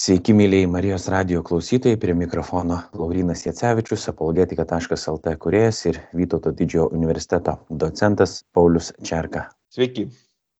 Sveiki, mėlyjei Marijos radio klausytojai, prie mikrofono Laurinas Jacevičius, apologetika.lt kuriejas ir Vytauto didžiojo universiteto docentas Paulius Čerka. Sveiki.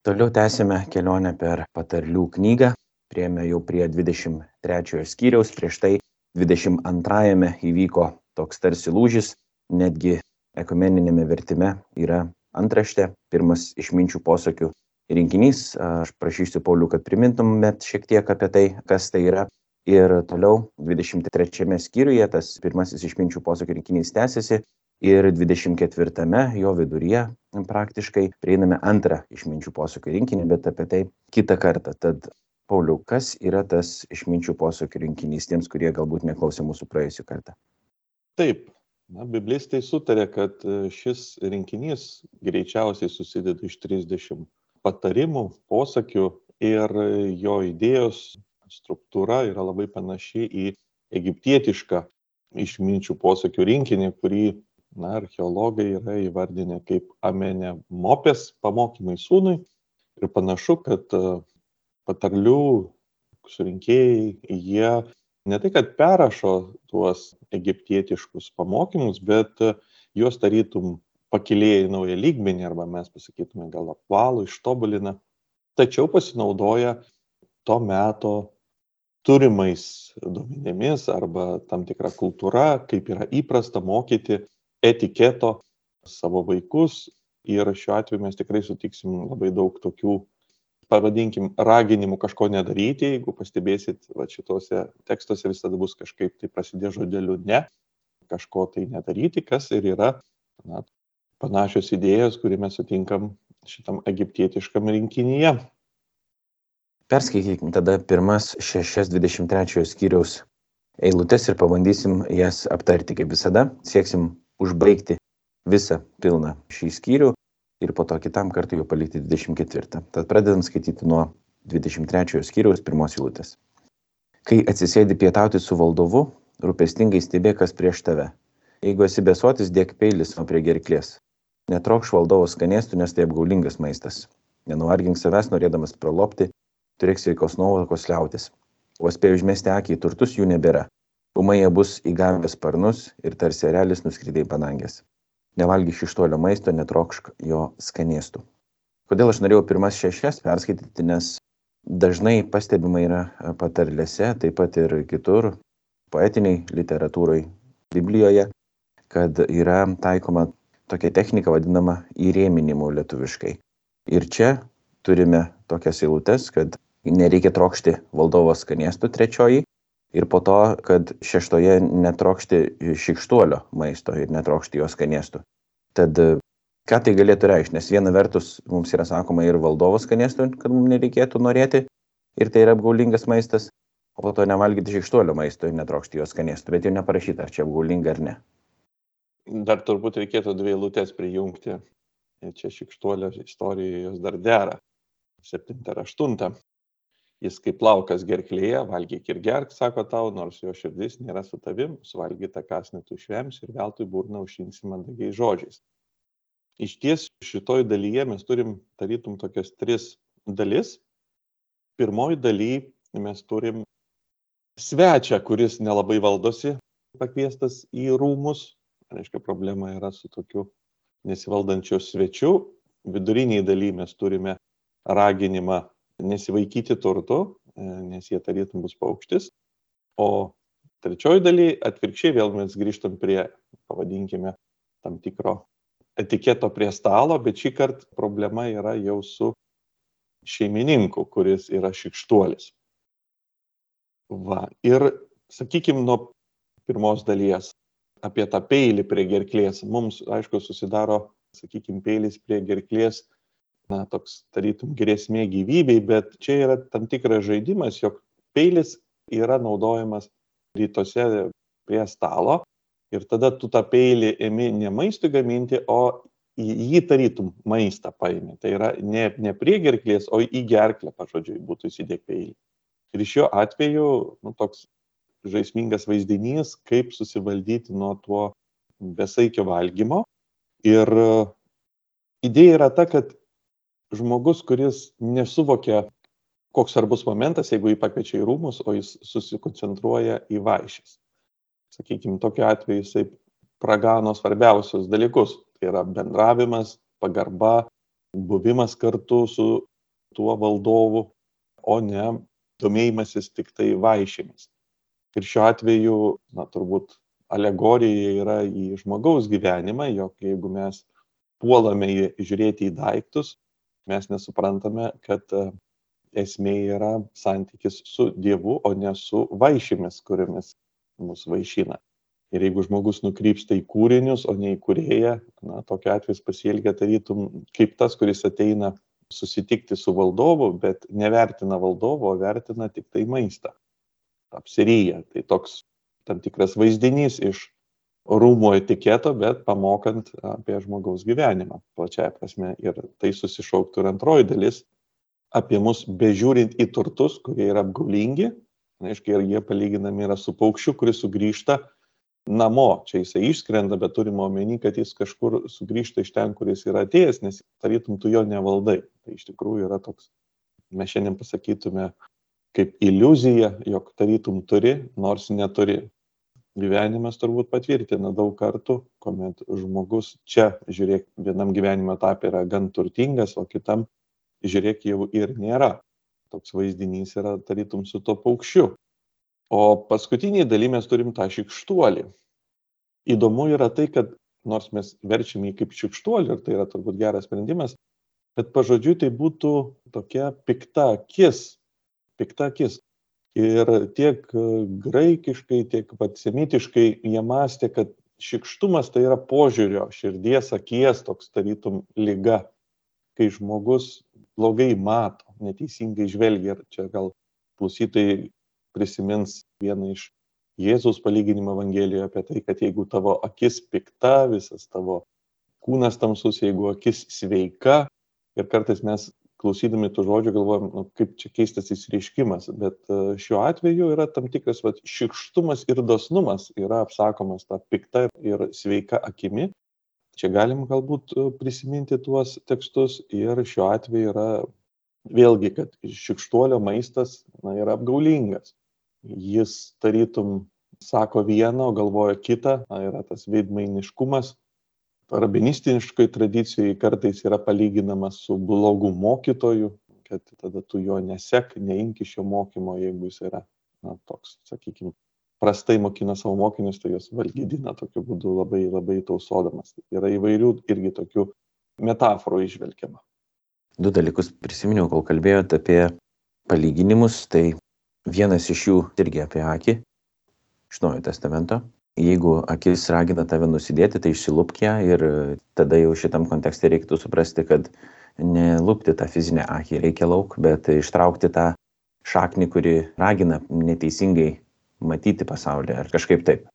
Toliau tęsime kelionę per patarlių knygą. Prieėmė jau prie 23 skyriaus, prieš tai 22 įvyko toks tarsi lūžis, netgi ekumeninėme vertime yra antraštė, pirmas išminčių posakių rinkinys. Aš prašysiu Paulių, kad primintumėt šiek tiek apie tai, kas tai yra. Ir toliau 23 skyriuje tas pirmasis išminčių posakių rinkinys tęsiasi ir 24 jo viduryje praktiškai prieiname antrą išminčių posakių rinkinį, bet apie tai kitą kartą. Tad Pauliau, kas yra tas išminčių posakių rinkinys tiems, kurie galbūt neklausė mūsų praėjusią kartą? Taip, na, biblistai sutarė, kad šis rinkinys greičiausiai susideda iš 30 patarimų, posakių ir jo idėjos struktūra yra labai panaši į egiptietišką išminčių posakių rinkinį, kurį na, archeologai yra įvardinę kaip amenė mopės pamokymai sūnui. Ir panašu, kad e, patarlių surinkėjai, jie ne tai, kad perrašo tuos egiptietiškus pamokymus, bet e, juos tarytum pakilėja į naują lygmenį arba mes pasakytume gal apvalų, ištobulina, tačiau pasinaudoja to meto turimais duomenimis arba tam tikra kultūra, kaip yra įprasta mokyti etiketo savo vaikus. Ir šiuo atveju mes tikrai sutiksim labai daug tokių, pavadinkim, raginimų kažko nedaryti. Jeigu pastebėsit, va šituose tekstuose visada bus kažkaip tai prasidė žodeliu ne, kažko tai nedaryti, kas ir yra na, panašios idėjos, kurį mes sutinkam šitam egiptietiškam rinkinyje. Perskaitykim tada pirmas 6.23 skyriaus eilutes ir pabandysim jas aptarti. Kaip visada, sieksim užbaigti visą pilną šį skyrių ir po to kitam kartui jau palikti 24. Tad pradedam skaityti nuo 23 skyriaus pirmos eilutės. Kai atsisėdi pietauti su valdovu, rūpestingai stebėk, kas prieš tave. Jeigu esi besotis, dėk peilis nuo prie gerklės. Netrokš valdovo skanėstų, nes tai apgaulingas maistas. Nenuvargink savęs norėdamas pralopti, turėk sveikos nuovokos liautis. O spėjai užmesti akį į turtus jų nebėra. Umai jie bus įgavęs sparnus ir tarsi erelis nuskridai panangės. Nevalgyk šištolio maisto, netrokšk jo skanėstų. Kodėl aš norėjau pirmas šešias perskaityti, nes dažnai pastebima yra patarlėse, taip pat ir kitur, poetiniai literatūrai, Biblijoje, kad yra taikoma tokia technika vadinama įrėminimu lietuviškai. Ir čia turime tokias eilutes, kad nereikia trokšti valdovo skanėstų trečioji ir po to, kad šeštoje netrokšti šikštuolio maisto ir netrokšti jo skanėstų. Tad ką tai galėtų reikšti, nes viena vertus mums yra sakoma ir valdovo skanėstų, kad mums nereikėtų norėti ir tai yra apgaulingas maistas, o po to nevalgyti šikštuolio maisto ir netrokšti jo skanėstų, bet jau neparašyta, ar čia apgaulinga ar ne dar turbūt reikėtų dvi eilutes prijungti. Čia šikštuolio istorijoje jos dar dera. Septinta ir aštunta. Jis kaip laukas gerklėje, valgyk ir gerk, sako tau, nors jo širdis nėra su tavim, suvalgyta kasnį tu išvems ir veltui burna užšinsi mandagiai žodžiais. Iš ties šitoj dalyje mes turim tarytum tokias tris dalis. Pirmoji daly mes turim svečią, kuris nelabai valdosi, pakviestas į rūmus, reiškia problema yra su tokiu nesivaldančiu svečiu. Viduriniai daly mes turime raginimą nesivaikyti turtų, e, nes jie tarytum bus paukštis. O trečioji daly atvirkščiai vėl mes grįžtam prie, pavadinkime, tam tikro etiketo prie stalo, bet šį kartą problema yra jau su šeimininku, kuris yra šikštuolis. Va. Ir sakykime, nuo pirmos dalies apie tą peilį prie gerklės. Mums, aišku, susidaro, sakykime, peilis prie gerklės, na, toks tarytum grėsmė gyvybei, bet čia yra tam tikras žaidimas, jog peilis yra naudojamas rytuose prie stalo ir tada tu tą peilį ėmi ne maistui gaminti, o į jį tarytum maistą paėmė. Tai yra ne, ne prie gerklės, o į gerklę, pažodžiui, būtų įsidėk peilį. Ir šiuo atveju, nu, toks žaismingas vaizdinys, kaip susivaldyti nuo tuo besaikio valgymo. Ir e, idėja yra ta, kad žmogus, kuris nesuvokia koks svarbus momentas, jeigu jį pakviečia į rūmus, o jis susikoncentruoja į vaišės. Sakykime, tokiu atveju jisai pragano svarbiausius dalykus. Tai yra bendravimas, pagarba, buvimas kartu su tuo valdovu, o ne domėjimasis tik tai vaišėmis. Ir šiuo atveju, na, turbūt alegorija yra į žmogaus gyvenimą, jog jeigu mes puolame žiūrėti į daiktus, mes nesuprantame, kad e, esmė yra santykis su Dievu, o ne su vaišėmis, kuriomis mus vaišina. Ir jeigu žmogus nukrypsta į kūrinius, o ne į kurėją, na, tokia atveju pasielgia tarytum kaip tas, kuris ateina susitikti su valdovu, bet nevertina valdovo, o vertina tik tai maistą. Apsiryja. Tai toks tam tikras vaizdinys iš rūmų etiketo, bet pamokant apie žmogaus gyvenimą plačiaja prasme. Ir tai susišauktų ir antroji dalis apie mus bežiūrint į turtus, kurie yra apgaulingi. Aiškiai, ir jie palyginami yra su paukščiu, kuris sugrįžta namo. Čia jisai išskrenda, bet turime omeny, kad jis kažkur sugrįžta iš ten, kuris yra atėjęs, nes tarytum tu jo nevaldai. Tai iš tikrųjų yra toks, mes šiandien pasakytume, kaip iliuzija, jog tarytum turi, nors neturi gyvenimas turbūt patvirtina daug kartų, kuomet žmogus čia, žiūrėk, vienam gyvenimo etapė yra gan turtingas, o kitam, žiūrėk, jau ir nėra. Toks vaizdinys yra tarytum su to paukščiu. O paskutiniai daly mes turim tą šikštuolį. Įdomu yra tai, kad nors mes verčiam jį kaip šikštuolį, ir tai yra turbūt geras sprendimas, bet pažodžiui tai būtų tokia pikta akis. Pikta akis ir tiek e, graikiškai, tiek pat semitiškai jie mąstė, kad šikštumas tai yra požiūrio, širdies, akies toks tarytum lyga, kai žmogus blogai mato, neteisingai žvelgia. Ir čia gal klausytojai prisimins vieną iš Jėzaus palyginimo Evangelijoje apie tai, kad jeigu tavo akis pikta, visas tavo kūnas tamsus, jeigu akis sveika, ir kartais mes klausydami tų žodžių galvojam, nu, kaip čia keistas įsireiškimas, bet e, šiuo atveju yra tam tikras vat, šikštumas ir dosnumas yra apsakomas tą piktą ir sveiką akimi. Čia galim galbūt e, prisiminti tuos tekstus ir šiuo atveju yra vėlgi, kad šikštuolio maistas na, yra apgaulingas. Jis tarytum sako vieną, o galvoja kitą, na, yra tas veidmainiškumas, rabinistiškoj tradicijoj kartais yra palyginamas su blogu mokytoju, kad tada tu jo nesek, neimki šio mokymo, jeigu jis yra na, toks, sakykime, prastai mokina savo mokinius, tai juos valgydina tokiu būdu labai labai tausodamas. Yra įvairių irgi tokių metaforų išvelgiama. Du dalykus prisiminiau, kol kalbėjote apie palyginimus, tai vienas iš jų irgi apie akį iš Naujojo testamento jeigu akis ragina tave nusidėti, tai išsilupk ją ir tada jau šitam kontekste reiktų suprasti, kad nelupti tą fizinę akį reikia lauk, bet ištraukti tą šaknį, kuri ragina neteisingai matyti pasaulį ar kažkaip taip.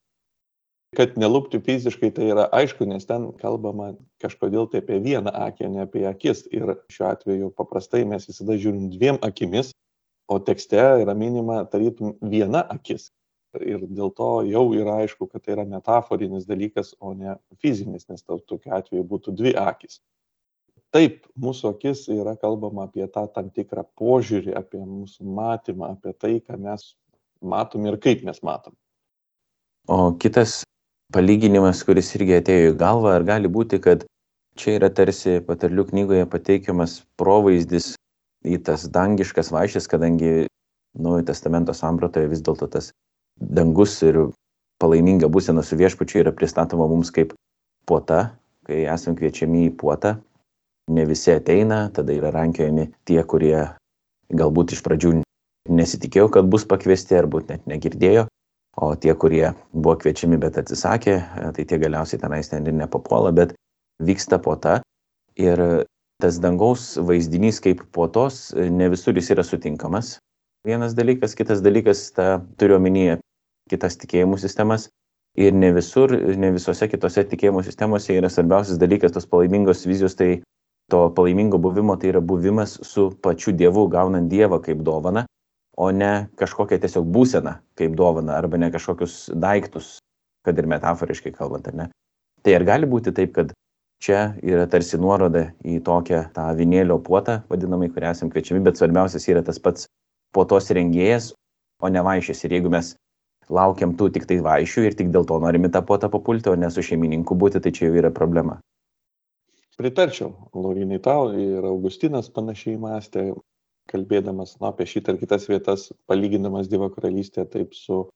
Kad nelupti fiziškai tai yra aišku, nes ten kalbama kažkodėl tai apie vieną akį, ne apie akis. Ir šiuo atveju paprastai mes visada žiūrim dviem akimis, o tekste yra minima tarytum viena akis ir dėl to jau yra aišku, kad tai yra metaforinis dalykas, o ne fizinis, nes tokiu atveju būtų dvi akis. Taip, mūsų akis yra kalbama apie tą tam tikrą požiūrį, apie mūsų matymą, apie tai, ką mes matom ir kaip mes matom. O kitas palyginimas, kuris irgi atėjo į galvą, ar gali būti, kad čia yra tarsi patarlių knygoje pateikiamas provaizdis į tas dangiškas vaišės, kadangi Naujojo testamento sampratoje vis dėlto tas dangus ir palaiminga būsena su viešpačiu yra pristatoma mums kaip puota, kai esam kviečiami į puotą. Ne visi ateina, tada yra rankiojami tie, kurie galbūt iš pradžių nesitikėjo, kad bus pakviesti, arba net negirdėjo, o tie, kurie buvo kviečiami, bet atsisakė, tai tie galiausiai tenais ten ir nepapuola, bet vyksta puota. Ir tas dangaus vaizdinys kaip puotos ne visur jis yra sutinkamas. Vienas dalykas, kitas dalykas, ta turiu omenyje kitas tikėjimų sistemas. Ir ne visur, ne visose kitose tikėjimų sistemose yra svarbiausias dalykas tos palaimingos vizijos, tai to palaimingo buvimo, tai yra buvimas su pačiu Dievu, gaunant Dievą kaip dovana, o ne kažkokią tiesiog būseną kaip dovana, arba ne kažkokius daiktus, kad ir metaforiškai kalbant, ar ne. Tai ar gali būti taip, kad čia yra tarsi nuoroda į tokią tą avinėlio puotą, vadinamai, kurią esame kviečiami, bet svarbiausias yra tas pats puotos rengėjas, o ne vaišės. Ir jeigu mes laukiam tų tik tai vaišių ir tik dėl to norime tą puotą papulti, o ne su šeimininku būti, tai čia jau yra problema. Pritarčiau, Laurinai tau ir Augustinas panašiai mąstė, kalbėdamas na, apie šitą ir kitas vietas, palygindamas Dievo karalystę taip su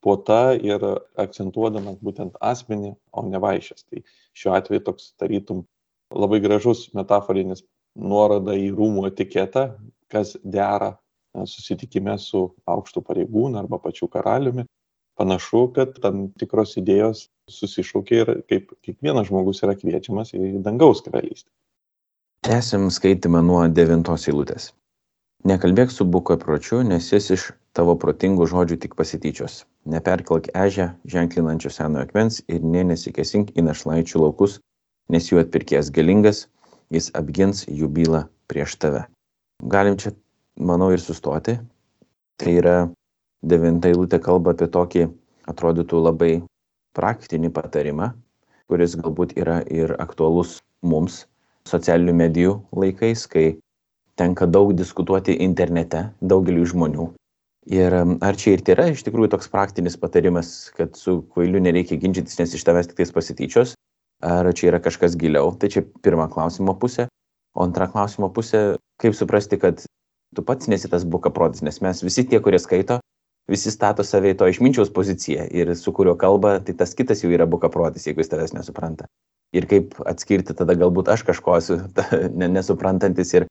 puota ir akcentuodamas būtent asmenį, o ne vaišės. Tai šiuo atveju toks tarytum labai gražus metaforinis nuoroda į rūmų etiketą, kas dera susitikime su aukštų pareigūnų arba pačiu karaliumi. Panašu, kad tam tikros idėjos susišaukia ir kaip kiekvienas žmogus yra kviečiamas į dangaus karalystę. Tęsim skaitimą nuo devintos eilutės. Nekalbėk su buko pročiu, nes jis iš tavo protingų žodžių tik pasityčios. Neperkelk ežę ženklinančio seno akmens ir nė nesikesink į našlaičių laukus, nes jų atpirkės galingas, jis apgins jų bylą prieš tave. Galim čia, manau, ir sustoti. Tai yra devinta eilutė kalba apie tokį, atrodytų labai praktinį patarimą, kuris galbūt yra ir aktualus mums socialinių medijų laikais, kai tenka daug diskutuoti internete daugeliu žmonių. Ir ar čia ir tai yra iš tikrųjų toks praktinis patarimas, kad su kvailiu nereikia ginčytis, nes iš tavęs tik tais pasityčios, ar čia yra kažkas giliau, tai čia pirma klausimo pusė. O antra klausimo pusė, kaip suprasti, kad tu pats nesi tas bukaprotis, nes mes visi tie, kurie skaito, visi stato save į to išminčiaus poziciją ir su kuriuo kalba, tai tas kitas jau yra bukaprotis, jeigu jis tavęs nesupranta. Ir kaip atskirti tada galbūt aš kažko esu nesuprantantis ir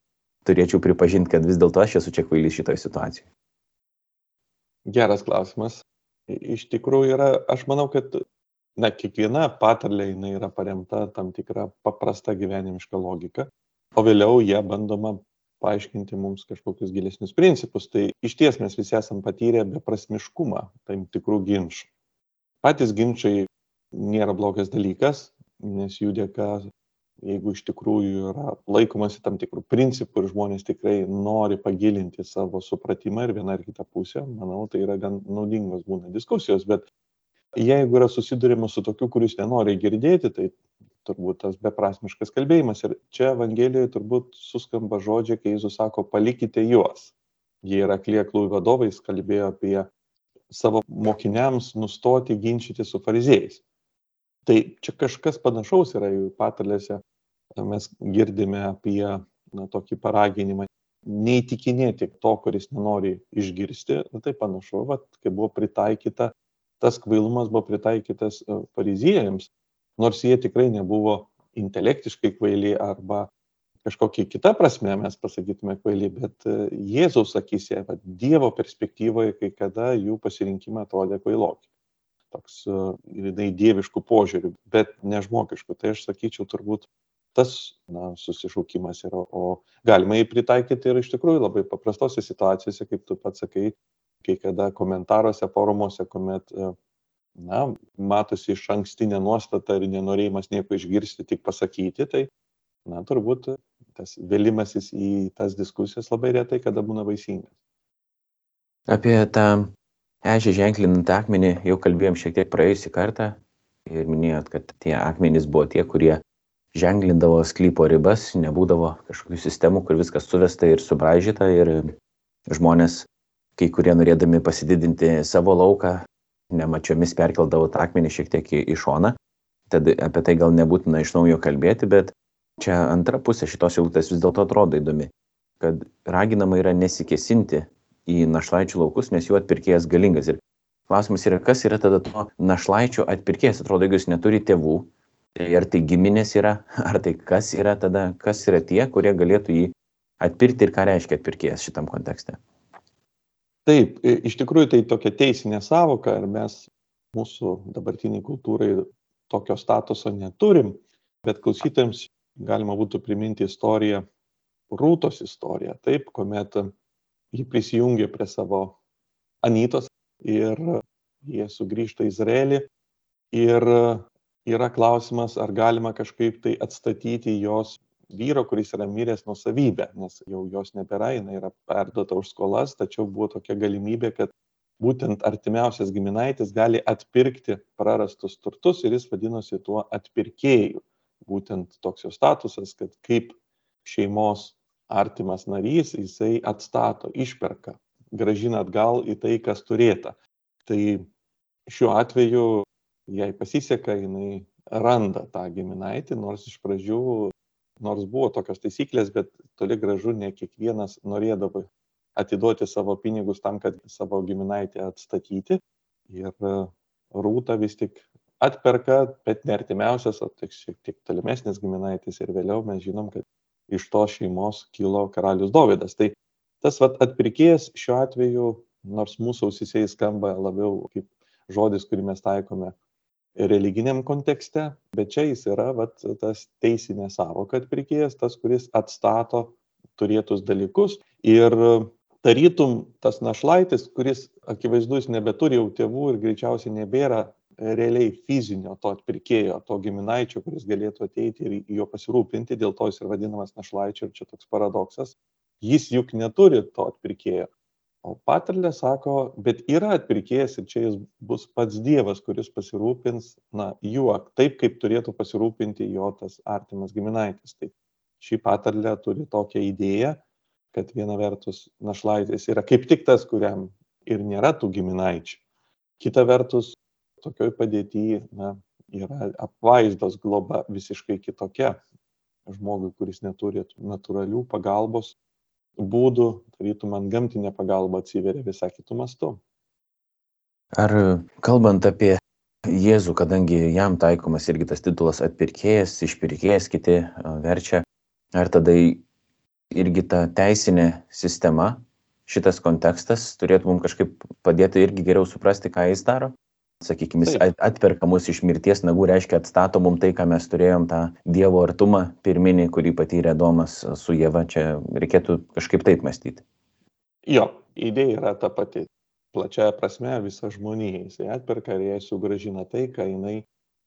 turėčiau pripažinti, kad vis dėlto aš esu čia kvailys šitoje situacijoje? Geras klausimas. Iš tikrųjų yra, aš manau, kad na, kiekviena patarlė jinai yra paremta tam tikrą paprastą gyvenimišką logiką, o vėliau ją bandoma paaiškinti mums kažkokius gilesnius principus. Tai iš ties mes visi esam patyrę beprasmiškumą tam tikrų ginčių. Patys ginčiai nėra blogas dalykas, nes jų dėka jeigu iš tikrųjų yra laikomasi tam tikrų principų ir žmonės tikrai nori pagilinti savo supratimą ir vieną ar kitą pusę, manau, tai yra gan naudingos būna diskusijos, bet jeigu yra susidurima su tokiu, kuris nenori girdėti, tai turbūt tas beprasmiškas kalbėjimas. Ir čia Evangelijoje turbūt suskamba žodžiai, kai Jėzus sako, palikite juos. Jie yra klieklų vadovai, jis kalbėjo apie savo mokiniams nustoti ginčyti su fariziejais. Tai čia kažkas panašaus yra jų patarlėse mes girdime apie na, tokį paraginimą neįtikinėti to, kuris nenori išgirsti, na, tai panašu, vat, kai buvo pritaikyta, tas kvailumas buvo pritaikytas e, fariziejams, nors jie tikrai nebuvo intelektiškai kvaili arba kažkokia kita prasme mes pasakytume kvaili, bet e, Jėzaus akise, Dievo perspektyvoje, kai kada jų pasirinkimai atrodė kvailoki. Toks, jinai e, dieviškų požiūrių, bet nežmogiškų. Tai aš sakyčiau turbūt tas na, susišaukimas yra, o galima jį pritaikyti ir iš tikrųjų labai paprastose situacijose, kaip tu pats sakai, kai kada komentaruose, forumuose, kuomet na, matosi iš ankstinė nuostata ir nenorėjimas nieko išgirsti, tik pasakyti, tai, na, turbūt tas vėlimasis į tas diskusijas labai retai kada būna vaisingas. Apie tą ežį ženklinant akmenį jau kalbėjom šiek tiek praėjusį kartą ir minėjot, kad tie akmenys buvo tie, kurie ženklindavo sklypo ribas, nebūdavo kažkokių sistemų, kur viskas suvesta ir subraižyta ir žmonės, kai kurie norėdami pasididinti savo lauką, nemačiomis perkeldavo tą akmenį šiek tiek į, į šoną. Tad apie tai gal nebūtina iš naujo kalbėti, bet čia antra pusė šitos eilutės vis dėlto atrodo įdomi, kad raginama yra nesikesinti į našlaičių laukus, nes jų atpirkėjas galingas. Ir klausimas yra, kas yra tada to našlaičio atpirkėjas. Atrodo, jeigu jis neturi tėvų, Tai ar tai giminės yra, ar tai kas yra tada, kas yra tie, kurie galėtų jį atpirkti ir ką reiškia atpirkėjas šitam kontekste. Taip, iš tikrųjų tai tokia teisinė savoka ir mes mūsų dabartiniai kultūrai tokio statuso neturim, bet klausytėms galima būtų priminti istoriją, Rūtos istoriją, taip, kuomet ji prisijungė prie savo Anytos ir jie sugrįžta į Izraelį ir yra klausimas, ar galima kažkaip tai atstatyti jos vyro, kuris yra miręs nusavybę, nes jau jos nebėra, jinai yra perduota už skolas, tačiau buvo tokia galimybė, kad būtent artimiausias giminaitis gali atpirkti prarastus turtus ir jis vadinosi tuo atpirkėju. būtent toks jo statusas, kad kaip šeimos artimas narys jisai atstato, išperka, gražina atgal į tai, kas turėta. Tai šiuo atveju, jei pasiseka, jinai randa tą giminaitį, nors iš pradžių, nors buvo tokios taisyklės, bet toli gražu ne kiekvienas norėdavo atiduoti savo pinigus tam, kad savo giminaitį atstatyti. Ir rūta vis tik atperka, bet ne artimiausias, o tik šiek tiek tolimesnis giminaitis ir vėliau mes žinom, kad iš to šeimos kilo karalius Dovydas. Tai tas vat, atpirkėjas šiuo atveju, nors mūsų ausisiai skamba labiau kaip žodis, kurį mes taikome religiniam kontekste, bet čia jis yra vat, tas teisinė savoka atpirkėjas, tas, kuris atstato turėtus dalykus ir tarytum tas našlaitis, kuris akivaizdu jis nebeturi jau tėvų ir greičiausiai nebėra realiai fizinio to atpirkėjo, to giminaičio, kuris galėtų ateiti ir jo pasirūpinti, dėl to jis ir vadinamas našlaičiu ir čia toks paradoksas. Jis juk neturi to atpirkėjo. O patarlė sako, bet yra atpirkėjas ir čia jis bus pats Dievas, kuris pasirūpins, na, juo, taip kaip turėtų pasirūpinti jo tas artimas giminaitis. Tai šį patarlę turi tokią idėją, kad viena vertus našlaitis yra kaip tik tas, kuriam ir nėra tų giminaičių. Kita vertus, tokioj padėty na yra apvaizdos globa visiškai kitokia žmogui kuris neturi natūralių pagalbos būdų tarytum man gamtinė pagalba atsiveria visai kitu mastu ar kalbant apie Jėzų, kadangi jam taikomas irgi tas titulas atpirkėjas, išpirkėjas, kiti verčia, ar tada irgi ta teisinė sistema, šitas kontekstas turėtų mums kažkaip padėti irgi geriau suprasti, ką jis daro? Sakykim jis atperka mus iš mirties nagų reiškia atstato mum tai ką mes turėjom tą dievo artumą pirminį kurį patyrė adomas su ieva čia reikėtų kažkaip taip mąstyti. Jo idėja yra ta pati. Plačiaja prasme visa žmonija. Jisai atperka ir jai sugrąžina tai ką jinai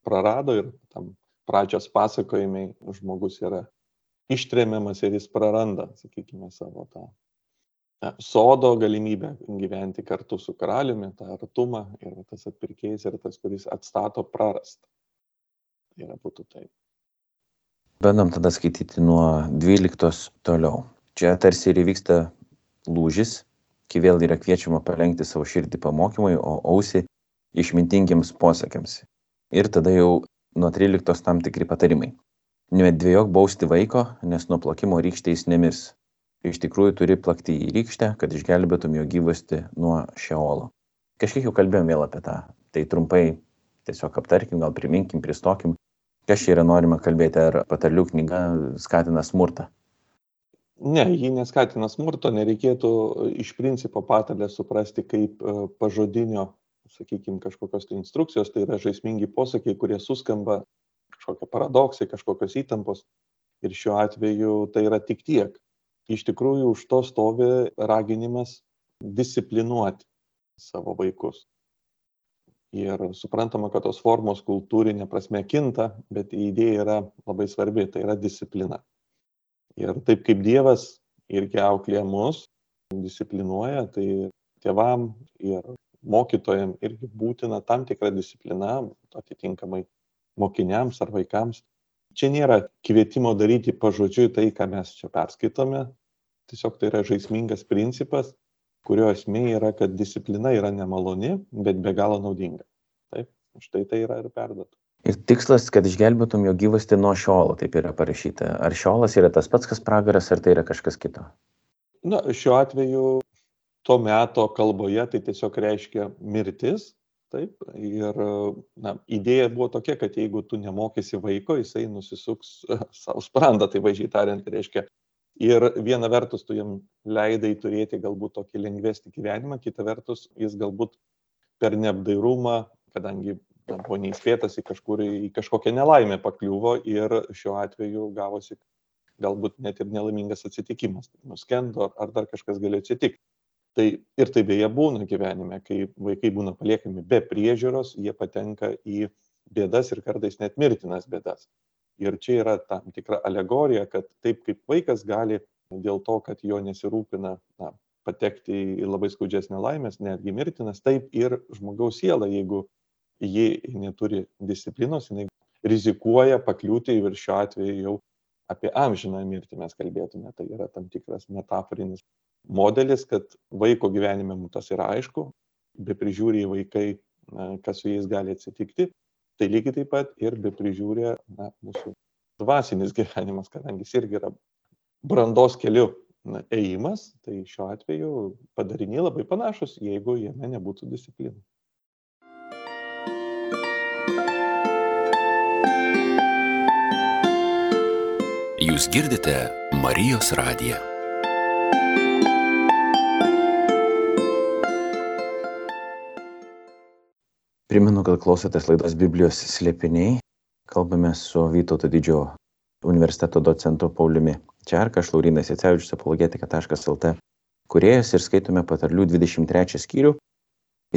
prarado ir tam pradžios pasakojime žmogus yra ištremiamas ir jis praranda sakykime savo tą sodo galimybę gyventi kartu su karaliumi, tą artumą ir tas atpirkėjas yra tas, kuris atstato prarastą. Tai yra būtų taip. Bandom tada skaityti nuo 12 toliau. Čia tarsi ir įvyksta lūžis, kai vėl yra kviečiama palengti savo širdį pamokymui, o ausį išmintingiams posakiams. Ir tada jau nuo 13 tam tikri patarimai. Nedvėjok bausti vaiko, nes nuo plakimo rykštė jis nemirs iš tikrųjų turi plakti į rykštę, kad išgelbėtum jo gyvasti nuo šeolo. Kažkiek jau kalbėjom vėl apie tą. Tai trumpai tiesiog aptarkim, gal priminkim, pristokim, kas čia yra norima kalbėti, ar patarlių knyga skatina smurtą. Ne, ji neskatina smurto, nereikėtų iš principo patarlę suprasti kaip e, pažodinio, sakykime, kažkokios tai instrukcijos, tai yra žaismingi posakiai, kurie suskamba kažkokie paradoksai, kažkokios įtampos. Ir šiuo atveju tai yra tik tiek iš tikrųjų už to stovi raginimas disciplinuoti savo vaikus. Ir suprantama, kad tos formos kultūrinė prasme kinta, bet idėja yra labai svarbi, tai yra disciplina. Ir taip kaip Dievas irgi auklė mus, disciplinuoja, tai tėvam ir mokytojam irgi būtina tam tikra disciplina, atitinkamai mokiniams ar vaikams čia nėra kvietimo daryti pažodžiui tai, ką mes čia perskaitome. Tiesiog tai yra žaismingas principas, kurio esmė yra, kad disciplina yra nemaloni, bet be galo naudinga. Taip, štai tai yra ir perduota. Ir tikslas, kad išgelbėtum jo gyvasti nuo šiolo, taip yra parašyta. Ar šiolas yra tas pats, kas pragaras, ar tai yra kažkas kito? Na, šiuo atveju to meto kalboje tai tiesiog reiškia mirtis, taip ir na idėja buvo tokia kad jeigu tu nemokysi vaiko jisai nusisuks sau sprandą tai vaizdžiai tariant reiškia ir viena vertus tu jam leidai turėti galbūt tokį lengvesnį gyvenimą kita vertus jis galbūt per neapdairumą kadangi na, buvo neįspėtas į kažkur į kažkokią nelaimę pakliuvo ir šiuo atveju gavosi galbūt net ir nelaimingas atsitikimas. Nuskendo ar dar kažkas galėjo atsitikti tai ir tai beje būna gyvenime kai vaikai būna paliekami be priežiūros jie patenka į bėdas ir kartais net mirtinas bėdas ir čia yra tam tikra alegorija kad taip kaip vaikas gali dėl to kad jo nesirūpina na patekti į labai skaudžias nelaimes netgi mirtinas taip ir žmogaus siela jeigu ji neturi disciplinos jinai rizikuoja pakliūti ir šiuo atveju jau apie amžiną mirtį mes kalbėtume. Tai yra tam tikras metaforinis modelis, kad vaiko gyvenime mums tas yra aišku, be prižiūri vaikai, kas su jais gali atsitikti, tai lygiai taip pat ir be prižiūrė na, mūsų dvasinis gyvenimas, kadangi jis irgi yra brandos keliu na, ėjimas, tai šiuo atveju padariniai labai panašus, jeigu jame nebūtų disciplinų. Jūs girdite Marijos radiją. Primenu, kad klausotės laidos Biblijos slėpiniai. Kalbame su Vytauto didžiojo universiteto docentu Pauliumi Čerka, aš Laurinas Jacevičius, apologetika.lt, kuriejas ir skaitome patarlių 23 skyrių.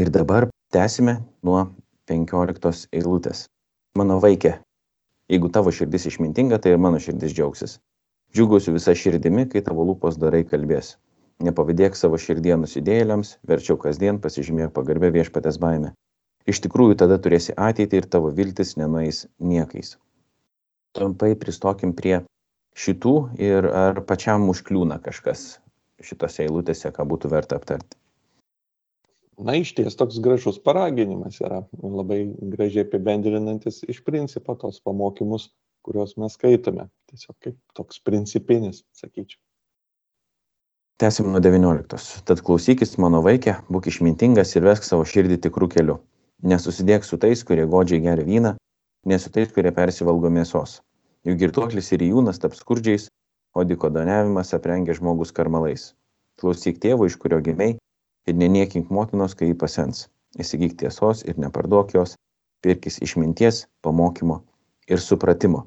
Ir dabar tęsime nuo 15 eilutės. Mano vaikė, jeigu tavo širdis išmintinga, tai ir mano širdis džiaugsis. Džiugausiu visą širdimi, kai tavo lūpos darai kalbės. Nepavydėk savo širdie nusidėjėliams, verčiau kasdien pasižymėk pagarbę viešpatės baimę. Iš tikrųjų tada turėsi ateitį ir tavo viltis nenueis niekais. Trumpai pristokim prie šitų ir ar pačiam užkliūna kažkas šitose eilutėse, ką būtų verta aptarti. Na, iš ties toks gražus paraginimas yra, labai gražiai apibendrinantis iš principo tos pamokymus, kuriuos mes skaitome. Tiesiog kaip toks principinis, sakyčiau. Tęsim nuo 19. Tad klausykis mano vaikė, būk išmintingas ir vesk savo širdį tikrų kelių. Nesusidėk su tais, kurie godžiai geria vyną, ne su tais, kurie persivalgo mėsos jų girtuoklis ir jūnas taps skurdžiais, o dikodoniavimas aprengia žmogus karmalais. Klausyk tėvo, iš kurio gimiai, ir neniekink motinos, kai jį pasens. Įsigyk tiesos ir neparduok jos, pirkis išminties, pamokymo ir supratimo.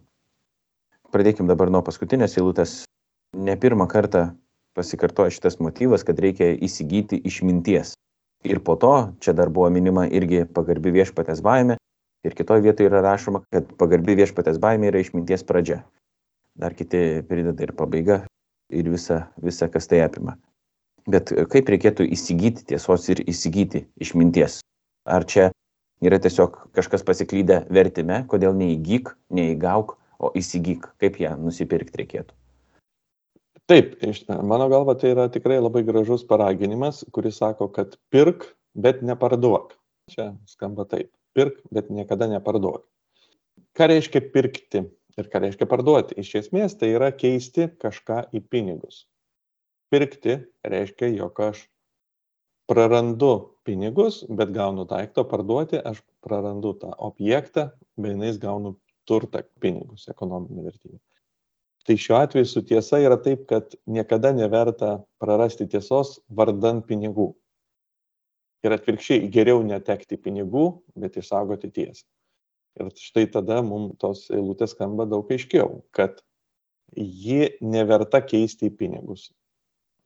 Pradėkim dabar nuo paskutinės eilutės. Ne pirmą kartą pasikartoja šitas motyvas, kad reikia įsigyti išminties. Ir po to, čia dar buvo minima irgi pagarbi viešpatės baime, Ir kitoje vietoje yra rašoma, kad pagarbi viešpatės baimė yra išminties pradžia. Dar kiti prideda ir pabaiga ir visa, visa kas tai apima. Bet kaip reikėtų įsigyti tiesos ir įsigyti išminties? Ar čia yra tiesiog kažkas pasiklydę vertime, kodėl neįgyk, neįgauk, o įsigyk, kaip ją nusipirkti reikėtų? Taip, mano galva tai yra tikrai labai gražus paraginimas, kuris sako, kad pirk, bet neparduok. Čia skamba taip pirk, bet niekada neparduok. Ką reiškia pirkti ir ką reiškia parduoti? Iš esmės tai yra keisti kažką į pinigus. Pirkti reiškia, jog aš prarandu pinigus, bet gaunu daiktą, parduoti aš prarandu tą objektą, mainais gaunu turtą, pinigus, ekonominį vertybę. Tai šiuo atveju su tiesa yra taip, kad niekada neverta prarasti tiesos vardant pinigų ir atvirkščiai geriau netekti pinigų, bet išsaugoti tiesą. Ir štai tada mums tos eilutės skamba daug aiškiau, kad ji neverta keisti į pinigus.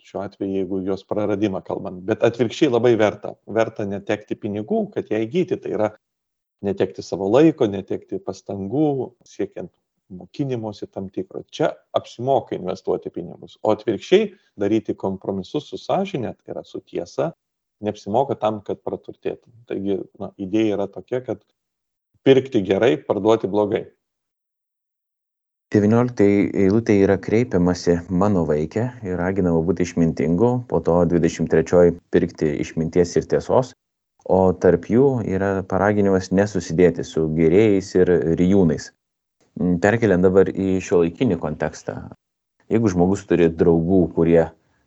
Šiuo atveju, jeigu jos praradimą kalbant, bet atvirkščiai labai verta. Verta netekti pinigų, kad ją įgyti. Tai yra netekti savo laiko, netekti pastangų, siekiant mokymosi tam tikro. Čia apsimoka investuoti pinigus. O atvirkščiai daryti kompromisus su sąžinė, tai yra su tiesa, neapsimoka tam, kad praturtėtum. Taigi na, idėja yra tokia, kad pirkti gerai, parduoti blogai. 19 eilutė yra kreipiamasi mano vaikė ir raginama būti išmintingu, po to 23 pirkti išminties ir tiesos, o tarp jų yra paraginimas nesusidėti su gerėjais ir rijūnais. Perkeliant dabar į šio laikinį kontekstą. Jeigu žmogus turi draugų, kurie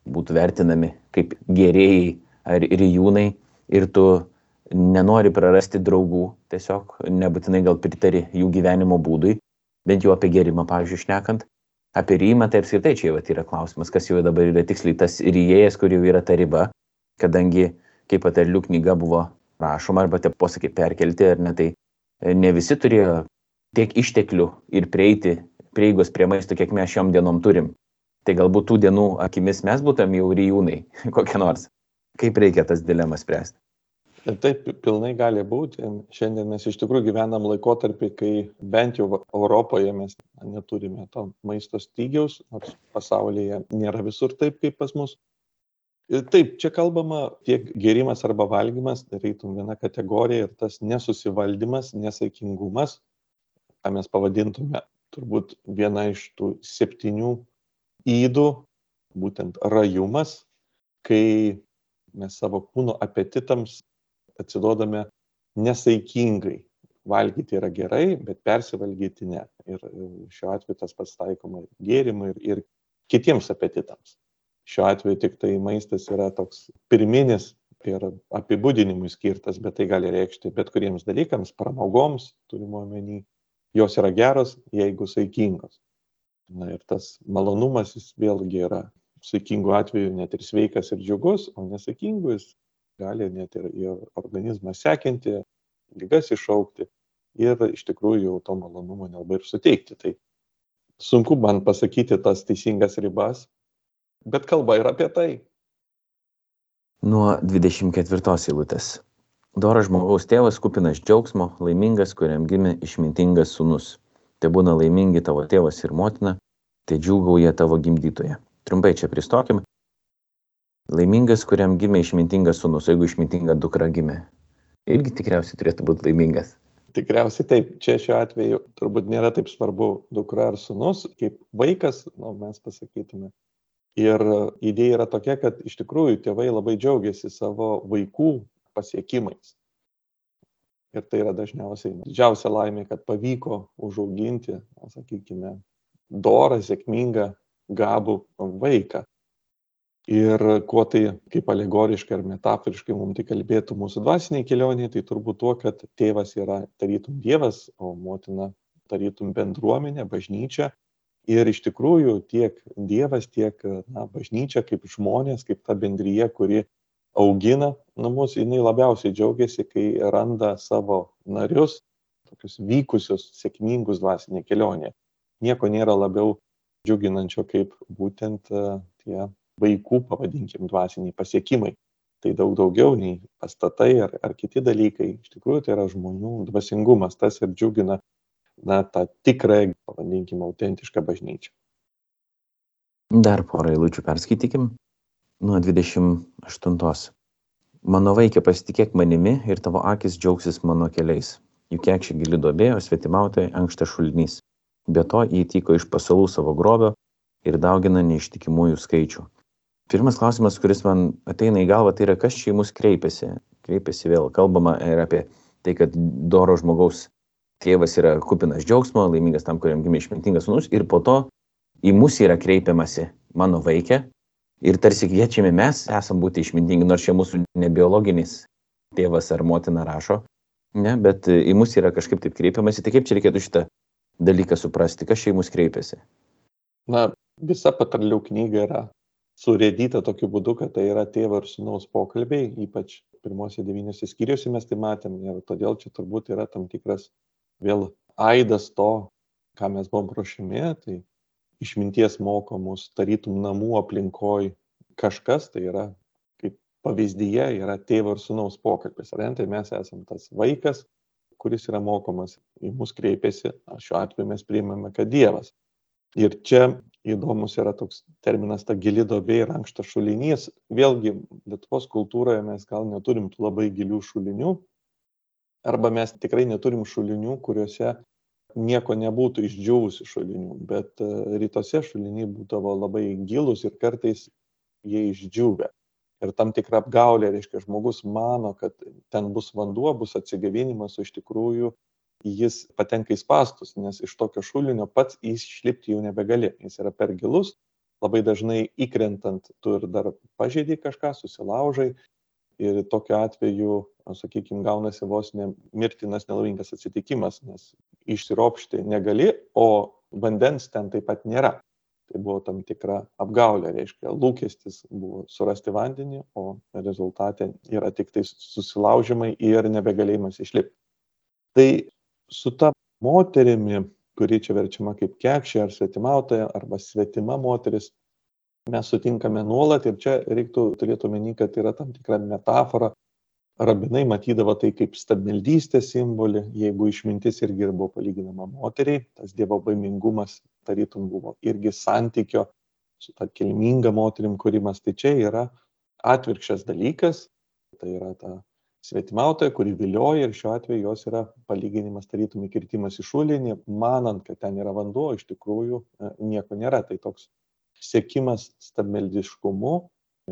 būtų vertinami kaip gerėjai ar rijūnai ir tu nenori prarasti draugų, tiesiog nebūtinai gal pritari jų gyvenimo būdui, bent jau apie gerimą, pavyzdžiui, šnekant. Apie rymą tai apskritai čia jau yra klausimas, kas jau dabar yra tiksliai tas ryėjas, kur jau yra ta riba, kadangi kaip patarlių knyga buvo rašoma arba tie posakiai perkelti, ar ne, tai ne visi turėjo tiek išteklių ir prieiti prieigos prie maisto, kiek mes šiom dienom turim. Tai galbūt tų dienų akimis mes būtum jau ryjūnai kokie nors kaip reikia tas dilemas spręsti? Taip, pilnai gali būti. Šiandien mes iš tikrųjų gyvenam laikotarpį, kai bent jau Europoje mes neturime to maisto stygiaus, nors pasaulyje nėra visur taip, kaip pas mus. Ir taip, čia kalbama tiek gerimas arba valgymas, darytum viena kategorija ir tas nesusivaldymas, nesaikingumas, ką mes pavadintume turbūt viena iš tų septynių įdų, būtent rajumas, kai mes savo kūno apetitams atsidodame nesaikingai. Valgyti yra gerai, bet persivalgyti ne. Ir šiuo atveju tas pats taikoma gėrimui ir, ir kitiems apetitams. Šiuo atveju tik tai maistas yra toks pirminis ir apibūdinimui skirtas, bet tai gali reikšti bet kuriems dalykams, pramogoms, turimo omeny, jos yra geros, jeigu saikingos. Na ir tas malonumas jis vėlgi yra saikingų atveju net ir sveikas ir džiugus, o nesaikingų jis gali net ir, ir organizmą sekinti, lygas iššaukti ir iš tikrųjų to malonumo nelabai ir suteikti. Tai sunku man pasakyti tas teisingas ribas, bet kalba ir apie tai. Nuo 24 eilutės. Doras žmogaus tėvas kupinas džiaugsmo, laimingas, kuriam gimė išmintingas sunus. Te būna laimingi tavo tėvas ir motina, te džiūgauja tavo gimdytoje. Trumpai čia pristokim. Laimingas, kuriam gimė išmintingas sunus, jeigu išmintinga dukra gimė. Irgi tikriausiai turėtų būti laimingas. Tikriausiai taip, čia šiuo atveju turbūt nėra taip svarbu dukra ar sunus, kaip vaikas, nu, mes pasakytume. Ir idėja yra tokia, kad iš tikrųjų tėvai labai džiaugiasi savo vaikų pasiekimais. Ir tai yra dažniausiai didžiausia laimė, kad pavyko užauginti, sakykime, dorą, sėkmingą, gabų vaiką. Ir kuo tai kaip alegoriškai ar metaforiškai mums tai kalbėtų mūsų dvasiniai kelioniai, tai turbūt tuo, kad tėvas yra tarytum Dievas, o motina tarytum bendruomenė, bažnyčia. Ir iš tikrųjų tiek Dievas, tiek na, bažnyčia kaip žmonės, kaip ta bendryje, kuri augina namus, jinai labiausiai džiaugiasi, kai randa savo narius, tokius vykusius, sėkmingus dvasinė kelionė. Nieko nėra labiau džiuginančio kaip būtent tie vaikų, pavadinkim, dvasiniai pasiekimai. Tai daug daugiau nei pastatai ar, ar kiti dalykai. Iš tikrųjų, tai yra žmonių dvasingumas, tas ir džiugina na, tą tikrą, pavadinkim, autentišką bažnyčią. Dar porą eilučių perskaitykim. Nuo 28. Mano vaikė pasitikėk manimi ir tavo akis džiaugsis mano keliais. Juk kiek ši gili duobė, o svetimautojai ankštas šulinys. Be to įtyko iš pasalų savo grobio ir daugina neištikimųjų skaičių pirmas klausimas kuris man ateina į galvą tai yra kas čia į mus kreipiasi kreipiasi vėl kalbama ir apie tai kad doro žmogaus tėvas yra kupinas džiaugsmo laimingas tam kuriam gimė išmintingas sūnus ir po to į mus yra kreipiamasi mano vaike ir tarsi kviečiami mes esam būti išmintingi nors čia mūsų ne biologinis tėvas ar motina rašo ne bet į mus yra kažkaip taip kreipiamasi. Tai kaip čia reikėtų šitą dalyką suprasti? Kas čia į mus kreipiasi? Na visa patarlių knyga yra surėdyta tokiu būdu, kad tai yra tėvo ir sūnaus pokalbiai, ypač pirmose devyniose skyriuose mes tai matėm. Ir todėl čia turbūt yra tam tikras vėl aidas to, ką mes buvom ruošimi, tai išminties moko mus tarytum namų aplinkoj kažkas, tai yra kaip pavyzdyje yra tėvo ir sūnaus pokalbis. Ar ne, tai mes esame tas vaikas, kuris yra mokomas, į mus kreipiasi, šiuo atveju mes priimame, kad Dievas. Ir čia įdomus yra toks terminas ta gili duobė ir ankštas šulinys. Vėlgi, Lietuvos kultūroje mes gal neturim labai gilių šulinių, arba mes tikrai neturim šulinių, kuriuose nieko nebūtų išdžiūvusių šulinių, bet e, rytuose šuliniai būdavo labai gilus ir kartais jie išdžiūvę. Ir tam tikra apgaulė, reiškia, žmogus mano, kad ten bus vanduo, bus atsigavinimas, o iš tikrųjų jis patenka į spąstus, nes iš tokio šulinio pats išlipti jau nebegali, jis yra per gilus, labai dažnai įkrentant tu ir dar pažeidai kažką, susilaužai ir tokiu atveju, sakykime, gaunasi vos ne mirtinas nelaimingas atsitikimas, nes išsiropšti negali, o vandens ten taip pat nėra. Tai buvo tam tikra apgaulė, reiškia, lūkestis buvo surasti vandenį, o rezultate yra tik tai susilaužimai ir nebegalėjimas išlipti. Tai su ta moterimi, kuri čia verčiama kaip kekšė ar svetimautoja arba svetima moteris, mes sutinkame nuolat ir čia reiktų turėti omeny, kad yra tam tikra metafora. Rabinai matydavo tai kaip stabmeldystės simbolį, jeigu išmintis irgi buvo palyginama moteriai, tas dievo baimingumas tarytum buvo irgi santykio su ta kilminga moterim kūrimas, tai čia yra atvirkščias dalykas, tai yra ta svetimautoja, kuri vilioja ir šiuo atveju jos yra palyginimas tarytum įkirtimas į šulinį, manant, kad ten yra vanduo, iš tikrųjų e, nieko nėra. Tai toks sėkimas stabmeldiškumu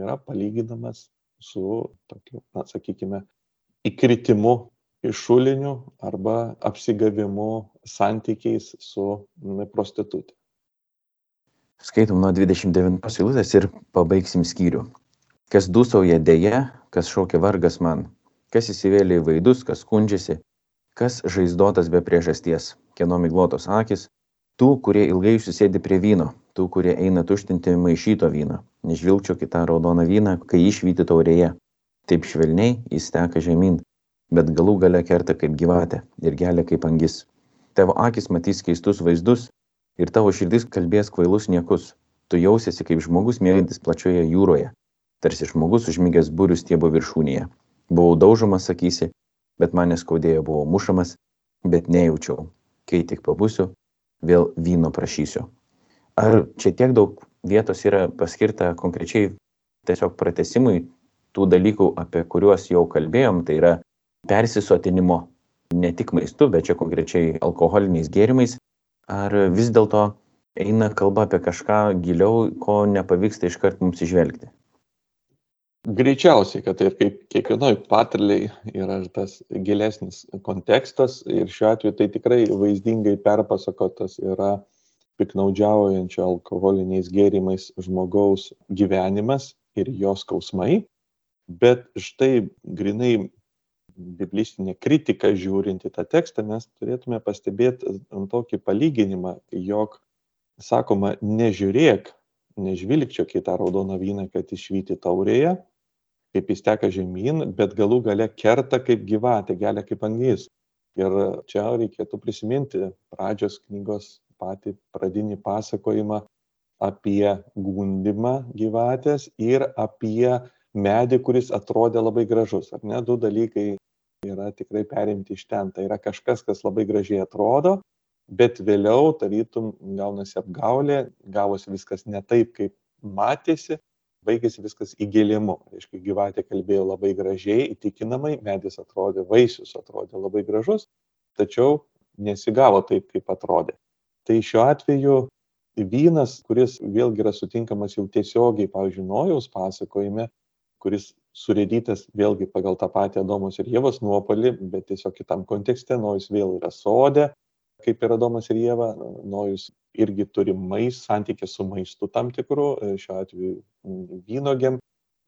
yra palyginamas su tokiu, na, sakykime, įkritimu iš šulinių arba apsigavimu santykiais su prostitutė. Skaitom nuo 29 eilutės ir pabaigsim skyrių. Kas dūsauja dėje, kas šaukia vargas man, kas įsivėlė į vaidus, kas skundžiasi, kas žaizdotas be priežasties, kieno miglotos akis, tų, kurie ilgai susėdi prie vyno, tų, kurie eina tuštinti maišyto vyno, nežvilgčio kitą raudoną vyną, kai išvyti taurėje. Taip švelniai jis teka žemyn, bet galų gale kerta kaip gyvatė ir gelia kaip angis. Tavo akis matys keistus vaizdus ir tavo širdis kalbės kvailus niekus. Tu jausiesi kaip žmogus mėgantis plačioje jūroje, tarsi žmogus užmygęs būrių stiebo viršūnėje. Buvau daužomas, sakysi, bet man neskaudėjo, buvau mušamas, bet nejaučiau. Kai tik pabusiu, vėl vyno prašysiu. Ar čia tiek daug vietos yra paskirta konkrečiai tiesiog pratesimui tų dalykų, apie kuriuos jau kalbėjom, tai yra persisotinimo ne tik maistu, bet čia konkrečiai alkoholiniais gėrimais, ar vis dėlto eina kalba apie kažką giliau, ko nepavyksta iškart mums išvelgti? Greičiausiai, kad tai ir kaip kiekvienoj patarliai yra tas gilesnis kontekstas ir šiuo atveju tai tikrai vaizdingai perpasakotas yra piknaudžiaujančio alkoholiniais gėrimais žmogaus gyvenimas ir jos skausmai. Bet štai grinai biblistinė kritika žiūrint į tą tekstą, mes turėtume pastebėti tokį palyginimą, jog sakoma, nežiūrėk, nežvilgčiok į tą raudoną vyną, kad išvyti taurėje, kaip jis teka žemyn, bet galų gale kerta kaip gyvatė, gelia kaip angys. Ir čia reikėtų prisiminti pradžios knygos patį pradinį pasakojimą apie gundimą gyvatės ir apie medį, kuris atrodė labai gražus. Ar ne? Du dalykai yra tikrai perimti iš ten. Tai yra kažkas, kas labai gražiai atrodo, bet vėliau tarytum gaunasi apgaulė, gavosi viskas ne taip, kaip matėsi baigėsi viskas įgėlimu. Reiškia, gyvatė kalbėjo labai gražiai, įtikinamai, medis atrodė, vaisius atrodė labai gražus, tačiau nesigavo taip, kaip atrodė. Tai šiuo atveju vynas, kuris vėlgi yra sutinkamas jau tiesiogiai, pavyzdžiui, Nojaus pasakojime, kuris surėdytas vėlgi pagal tą patį Adomos ir Jėvos nuopolį, bet tiesiog kitam kontekste, Nojus vėl yra sodė, kaip ir Adomas ir Jėva, Nojus irgi turi mais, santykį su maistu tam tikru, šiuo atveju vynogėm,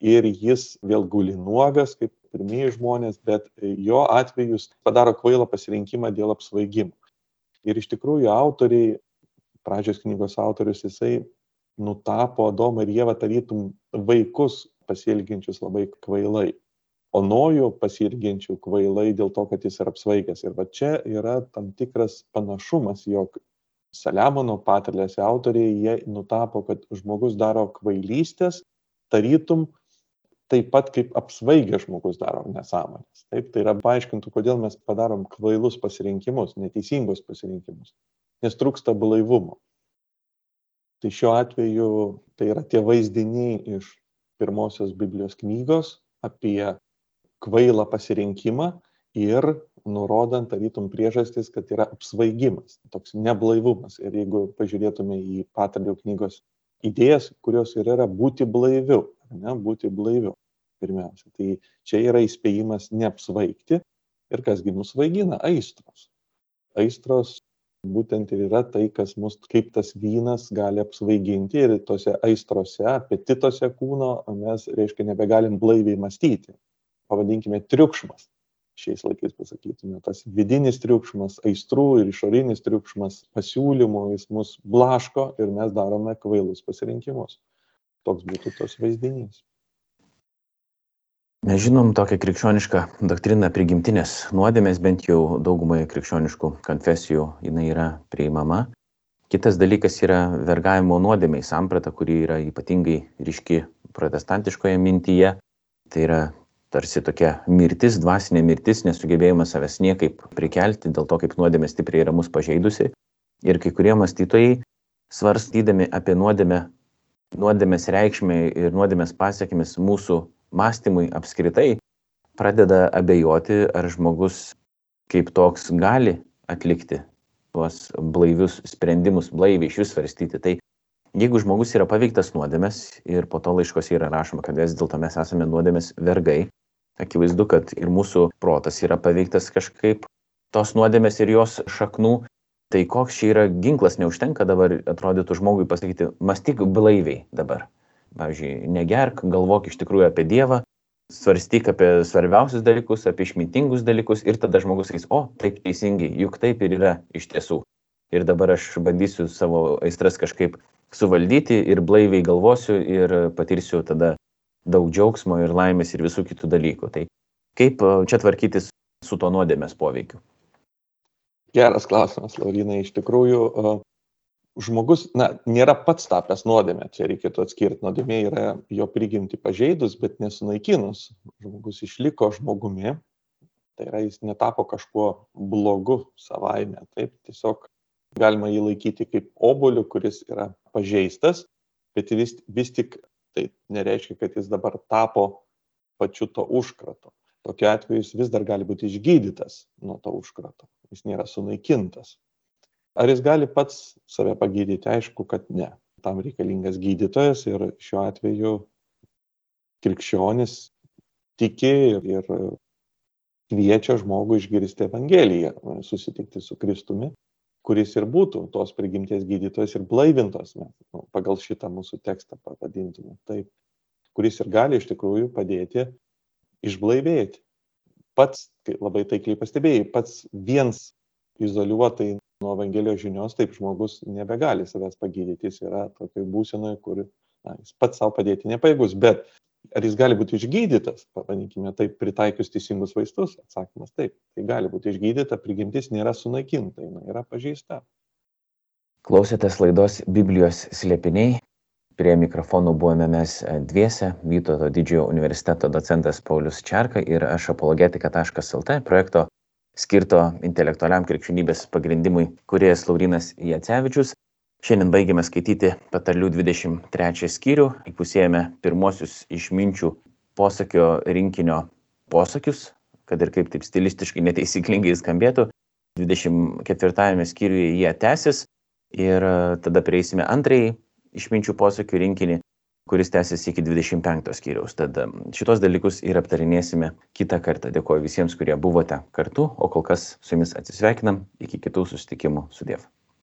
ir jis vėl guli nuogas, kaip pirmieji žmonės, bet jo atvejus padaro kvailą pasirinkimą dėl apsvaigimo. Ir iš tikrųjų autoriai, pradžios knygos autorius, jisai nutapo Adomą ir Jėvą tarytum vaikus pasielginčius labai kvailai o nojų pasielgiančių kvailai dėl to, kad jis yra apsvaigęs. Ir va čia yra tam tikras panašumas, jog Saliamono patarlės autoriai, jie nutapo, kad žmogus daro kvailystės, tarytum taip pat kaip apsvaigęs žmogus daro nesąmonės. Taip, tai yra paaiškintų, kodėl mes padarom kvailus pasirinkimus, neteisingus pasirinkimus, nes trūksta blaivumo. Tai šiuo atveju tai yra tie vaizdiniai iš pirmosios Biblijos knygos apie kvailą pasirinkimą ir nurodant tarytum priežastis, kad yra apsvaigimas, toks neblaivumas. Ir jeigu pažiūrėtume į patarlių knygos idėjas, kurios ir yra būti blaiviu, ne, būti blaiviu pirmiausia. Tai čia yra įspėjimas neapsvaigti ir kasgi mus vaigina aistros. Aistros būtent ir yra tai, kas mus kaip tas vynas gali apsvaiginti ir tose aistrose, apetituose kūno mes, reiškia, nebegalim blaiviai mąstyti pavadinkime triukšmas šiais laikais pasakytume tas vidinis triukšmas aistrų ir išorinis triukšmas pasiūlymų jis mus blaško ir mes darome kvailus pasirinkimus toks būtų tas vaizdinys Mes žinom tokią krikščionišką doktriną prigimtinės nuodėmės, bent jau daugumai krikščioniškų konfesijų jinai yra priimama. Kitas dalykas yra vergavimo nuodėmiai samprata, kuri yra ypatingai ryški protestantiškoje mintyje. Tai yra tarsi tokia mirtis, dvasinė mirtis, nesugebėjimas savęs niekaip prikelti dėl to, kaip nuodėmė stipriai yra mus pažeidusi. Ir kai kurie mąstytojai, svarstydami apie nuodėmę, nuodėmės reikšmę ir nuodėmės pasiekmes mūsų mąstymui apskritai, pradeda abejoti, ar žmogus kaip toks gali atlikti tuos blaivius sprendimus, blaiviai iš vis svarstyti. Tai jeigu žmogus yra paveiktas nuodėmės ir po to laiškose yra rašoma, kad vis dėlto mes esame nuodėmės vergai, akivaizdu, kad ir mūsų protas yra paveiktas kažkaip tos nuodėmės ir jos šaknų, tai koks čia yra ginklas, neužtenka dabar atrodytų žmogui pasakyti, mąstyk blaiviai dabar. Pavyzdžiui, negerk, galvok iš tikrųjų apie Dievą, svarstyk apie svarbiausius dalykus, apie išmintingus dalykus ir tada žmogus sakys, o, taip teisingai, juk taip ir yra iš tiesų. Ir dabar aš bandysiu savo aistras kažkaip suvaldyti ir blaiviai galvosiu ir patirsiu tada daug džiaugsmo ir laimės ir visų kitų dalykų. Tai kaip čia tvarkytis su to nuodėmės poveikiu? Geras klausimas, Laurinai. Iš tikrųjų, žmogus, na, nėra pats tapęs nuodėmė, čia reikėtų atskirti, nuodėmė yra jo prigimti pažeidus, bet nesunaikinus. Žmogus išliko žmogumi, tai yra jis netapo kažkuo blogu savaime, taip, tiesiog galima jį laikyti kaip oboliu, kuris yra pažeistas, bet vis, vis tik tai nereiškia, kad jis dabar tapo pačiu to užkrato. Tokiu atveju jis vis dar gali būti išgydytas nuo to užkrato, jis nėra sunaikintas. Ar jis gali pats save pagydyti? Aišku, kad ne. Tam reikalingas gydytojas ir šiuo atveju krikščionis tiki ir kviečia žmogų išgirsti Evangeliją, susitikti su Kristumi, kuris ir būtų tos prigimties gydytojas ir blaivintos, mes nu, pagal šitą mūsų tekstą pavadintume taip, kuris ir gali iš tikrųjų padėti išblaivėti. Pats, labai taikliai pastebėjai, pats viens izoliuotai nuo Evangelijos žinios, taip žmogus nebegali savęs pagydyti, jis yra tokioje būsenoje, kur na, jis pats savo padėti nepajėgus, bet ar jis gali būti išgydytas, pavadinkime taip, pritaikius teisingus vaistus, atsakymas taip, tai gali būti išgydyta, prigimtis nėra sunaikinta, jinai yra pažeista. Klausėtės laidos Biblijos slėpiniai. Prie mikrofonų buvome mes dviese, Vytauto didžiojo universiteto docentas Paulius Čarka ir aš apologetika.lt projekto skirto intelektualiam krikščionybės pagrindimui kuriejas Laurinas Jacevičius. Šiandien baigiame skaityti patarlių 23 skyrių, įpusėjame pirmosius išminčių posakio rinkinio posakius, kad ir kaip taip stilistiškai neteisyklingai skambėtų. 24 skyriuje jie tęsis ir tada prieisime antrąjį išminčių posakių rinkinį, kuris tęsiasi iki 25 skyriaus. Tad šitos dalykus ir aptarinėsime kitą kartą. Dėkuoju visiems, kurie buvote kartu, o kol kas su jumis atsisveikinam. Iki kitų susitikimų su Dievu.